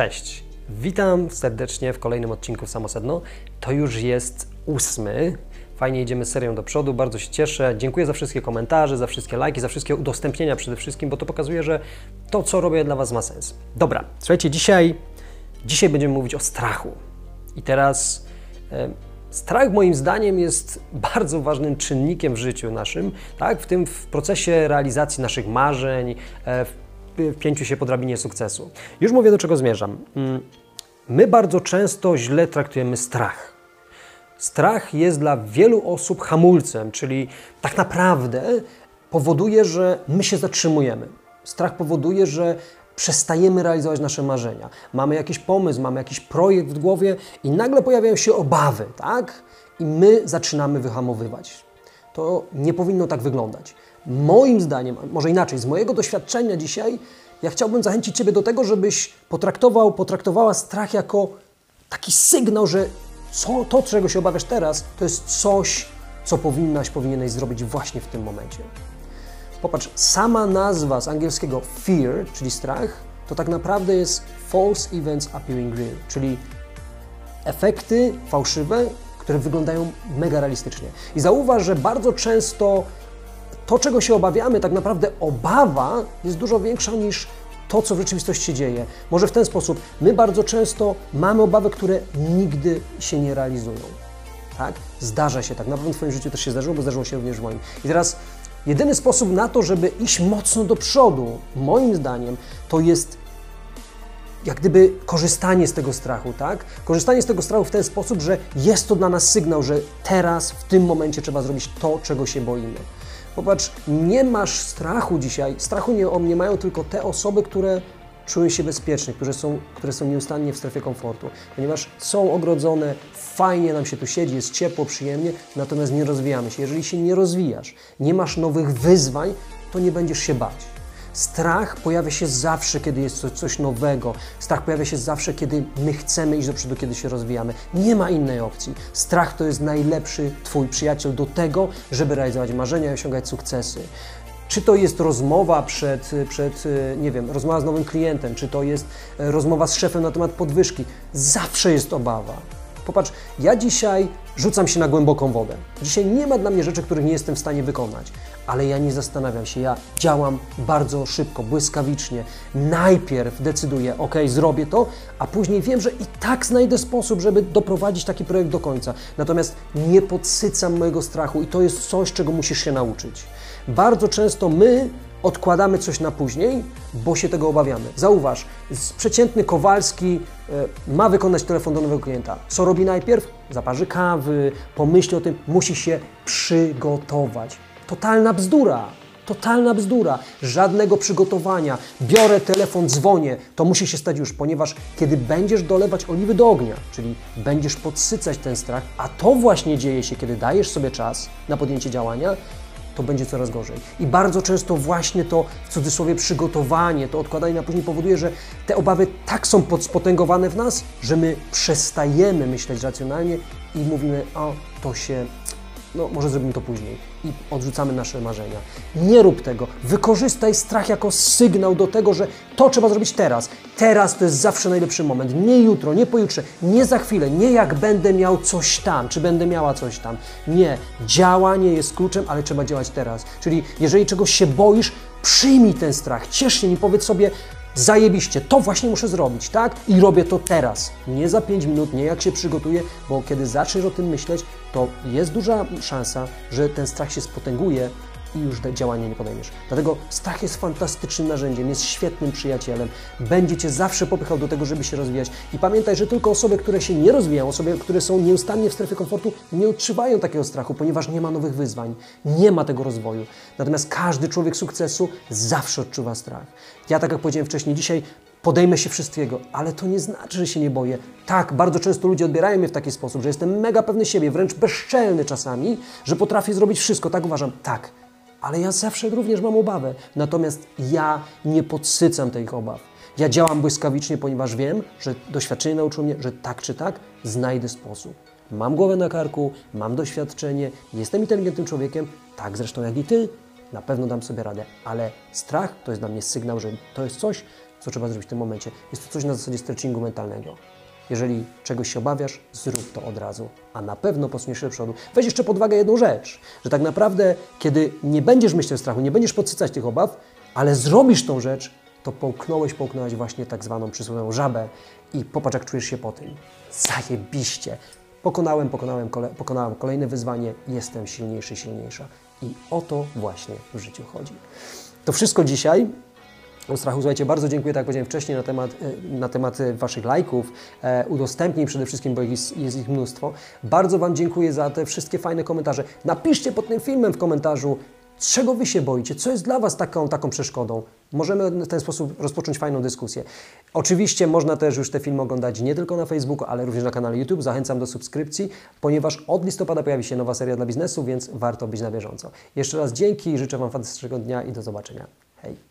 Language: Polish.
Cześć, witam serdecznie w kolejnym odcinku Samosedno. To już jest ósmy. Fajnie idziemy serią do przodu, bardzo się cieszę. Dziękuję za wszystkie komentarze, za wszystkie lajki, za wszystkie udostępnienia przede wszystkim, bo to pokazuje, że to, co robię dla Was ma sens. Dobra, słuchajcie, dzisiaj, dzisiaj będziemy mówić o strachu. I teraz e, strach moim zdaniem jest bardzo ważnym czynnikiem w życiu naszym, tak? w tym w procesie realizacji naszych marzeń, e, w pięciu się po drabinie sukcesu. Już mówię, do czego zmierzam. Mm, My bardzo często źle traktujemy strach. Strach jest dla wielu osób hamulcem, czyli tak naprawdę powoduje, że my się zatrzymujemy. Strach powoduje, że przestajemy realizować nasze marzenia. Mamy jakiś pomysł, mamy jakiś projekt w głowie i nagle pojawiają się obawy, tak? I my zaczynamy wyhamowywać. To nie powinno tak wyglądać. Moim zdaniem, może inaczej, z mojego doświadczenia dzisiaj, ja chciałbym zachęcić Ciebie do tego, żebyś potraktował, potraktowała strach jako taki sygnał, że co, to, czego się obawiasz teraz, to jest coś, co powinnaś, powinieneś zrobić właśnie w tym momencie. Popatrz, sama nazwa z angielskiego fear, czyli strach, to tak naprawdę jest false events appearing real, czyli efekty fałszywe, które wyglądają mega realistycznie. I zauważ, że bardzo często to, czego się obawiamy, tak naprawdę obawa jest dużo większa niż to, co w rzeczywistości się dzieje. Może w ten sposób, my bardzo często mamy obawy, które nigdy się nie realizują. Tak? Zdarza się tak. Na pewno w Twoim życiu też się zdarzyło, bo zdarzyło się również w moim. I teraz jedyny sposób na to, żeby iść mocno do przodu, moim zdaniem, to jest jak gdyby korzystanie z tego strachu, tak? Korzystanie z tego strachu w ten sposób, że jest to dla nas sygnał, że teraz, w tym momencie trzeba zrobić to, czego się boimy. Popatrz, nie masz strachu dzisiaj. Strachu nie, nie mają tylko te osoby, które czują się bezpiecznie, które są, które są nieustannie w strefie komfortu, ponieważ są ogrodzone, fajnie nam się tu siedzi, jest ciepło, przyjemnie, natomiast nie rozwijamy się. Jeżeli się nie rozwijasz, nie masz nowych wyzwań, to nie będziesz się bać. Strach pojawia się zawsze, kiedy jest coś, nowego. Strach pojawia się zawsze, kiedy my chcemy iść do przodu, kiedy się rozwijamy. Nie ma innej opcji. Strach to jest najlepszy Twój przyjaciel do tego, żeby realizować marzenia i osiągać sukcesy. Czy to jest rozmowa przed, przed, nie wiem, rozmowa z nowym klientem, czy to jest rozmowa z szefem na temat podwyżki. Zawsze jest obawa. Popatrz, ja dzisiaj rzucam się na głęboką wodę. Dzisiaj nie ma dla mnie rzeczy, których nie jestem w stanie wykonać, ale ja nie zastanawiam się, ja działam bardzo szybko, błyskawicznie. Najpierw decyduję, ok, zrobię to, a później wiem, że i tak znajdę sposób, żeby doprowadzić taki projekt do końca. Natomiast nie podsycam mojego strachu i to jest coś, czego musisz się nauczyć. Bardzo często my odkładamy coś na później, bo się tego obawiamy. Zauważ, przeciętny Kowalski e, ma wykonać telefon do nowego klienta. Co robi najpierw? Zaparzy kawy, pomyśli o tym, musi się przygotować. Totalna bzdura. Totalna bzdura. Żadnego przygotowania. Biorę telefon, dzwonię. To musi się stać już, ponieważ kiedy będziesz dolewać oliwy do ognia, czyli będziesz podsycać ten strach, a to właśnie dzieje się, kiedy dajesz sobie czas na podjęcie działania, to będzie coraz gorzej. I bardzo często właśnie to, w cudzysłowie, przygotowanie, to odkładanie na później powoduje, że te obawy tak są spotęgowane w nas, że my przestajemy myśleć racjonalnie i mówimy, o, to się no może zrobimy to później i odrzucamy nasze marzenia. Nie rób tego. Wykorzystaj strach jako sygnał do tego, że to trzeba zrobić teraz. Teraz to jest zawsze najlepszy moment. Nie jutro, nie pojutrze, nie za chwilę, nie jak będę miał coś tam, czy będę miała coś tam. Nie. Działanie jest kluczem, ale trzeba działać teraz. Czyli jeżeli czegoś się boisz, przyjmij ten strach, ciesz się nim, powiedz sobie, zajebiście, to właśnie muszę zrobić, tak? I robię to teraz. Nie za 5 minut, nie jak się przygotuję, bo kiedy zaczniesz o tym myśleć, to jest duża szansa, że ten strach się spotęguje i już działanie nie podejmiesz. Dlatego strach jest fantastycznym narzędziem, jest świetnym przyjacielem, będzie Cię zawsze popychał do tego, żeby się rozwijać. I pamiętaj, że tylko osoby, które się nie rozwijają, osoby, które są nieustannie w strefie komfortu, nie odczuwają takiego strachu, ponieważ nie ma nowych wyzwań, nie ma tego rozwoju. Natomiast każdy człowiek sukcesu zawsze odczuwa strach. Ja, tak jak powiedziałem wcześniej, dzisiaj podejmę się wszystkiego, ale to nie znaczy, że się nie boję. Tak, bardzo często ludzie odbierają mnie w taki sposób, że jestem mega pewny siebie, wręcz bezczelny czasami, że potrafię zrobić wszystko. Tak uważam. Tak, ale ja zawsze również mam obawę. Natomiast ja nie podsycam tych obaw. Ja działam błyskawicznie, ponieważ wiem, że doświadczenie nauczyło mnie, że tak czy tak znajdę sposób. Mam głowę na karku, mam doświadczenie, jestem inteligentnym człowiekiem, tak zresztą jak i ty, na pewno dam sobie radę, ale strach to jest dla mnie sygnał, że to jest coś, co trzeba zrobić w tym momencie. Jest to coś na zasadzie stretchingu mentalnego. Jeżeli czegoś się obawiasz, zrób to od razu, a na pewno posuniesz się do przodu. Weź jeszcze pod uwagę jedną rzecz, że tak naprawdę, kiedy nie będziesz myśleć o strachu, nie będziesz podsycać tych obaw, ale zrobisz tą rzecz, to połknąłeś, połknąłeś właśnie tak zwaną przysłowiową żabę i popatrz, jak czujesz się po tym. Zajebiście. Pokonałem, pokonałem, kole, pokonałem kolejne wyzwanie, jestem silniejszy, silniejsza. I o to właśnie w życiu chodzi. To wszystko dzisiaj. O strachu, słuchajcie, bardzo dziękuję, tak jak powiedziałem wcześniej, na temat, e, na temat Waszych lajków, e, udostępnień przede wszystkim, bo jest, jest ich mnóstwo. Bardzo Wam dziękuję za te wszystkie fajne komentarze. Napiszcie pod tym filmem w komentarzu, czego Wy się boicie, co jest dla Was taką, taką przeszkodą. Możemy w ten sposób rozpocząć fajną dyskusję. Oczywiście można też już te filmy oglądać nie tylko na Facebooku, ale również na kanale YouTube. Zachęcam do subskrypcji, ponieważ od listopada pojawi się nowa seria dla biznesu, więc warto być na bieżąco. Jeszcze raz dzięki, życzę Wam fantastycznego dnia i do zobaczenia. Hej!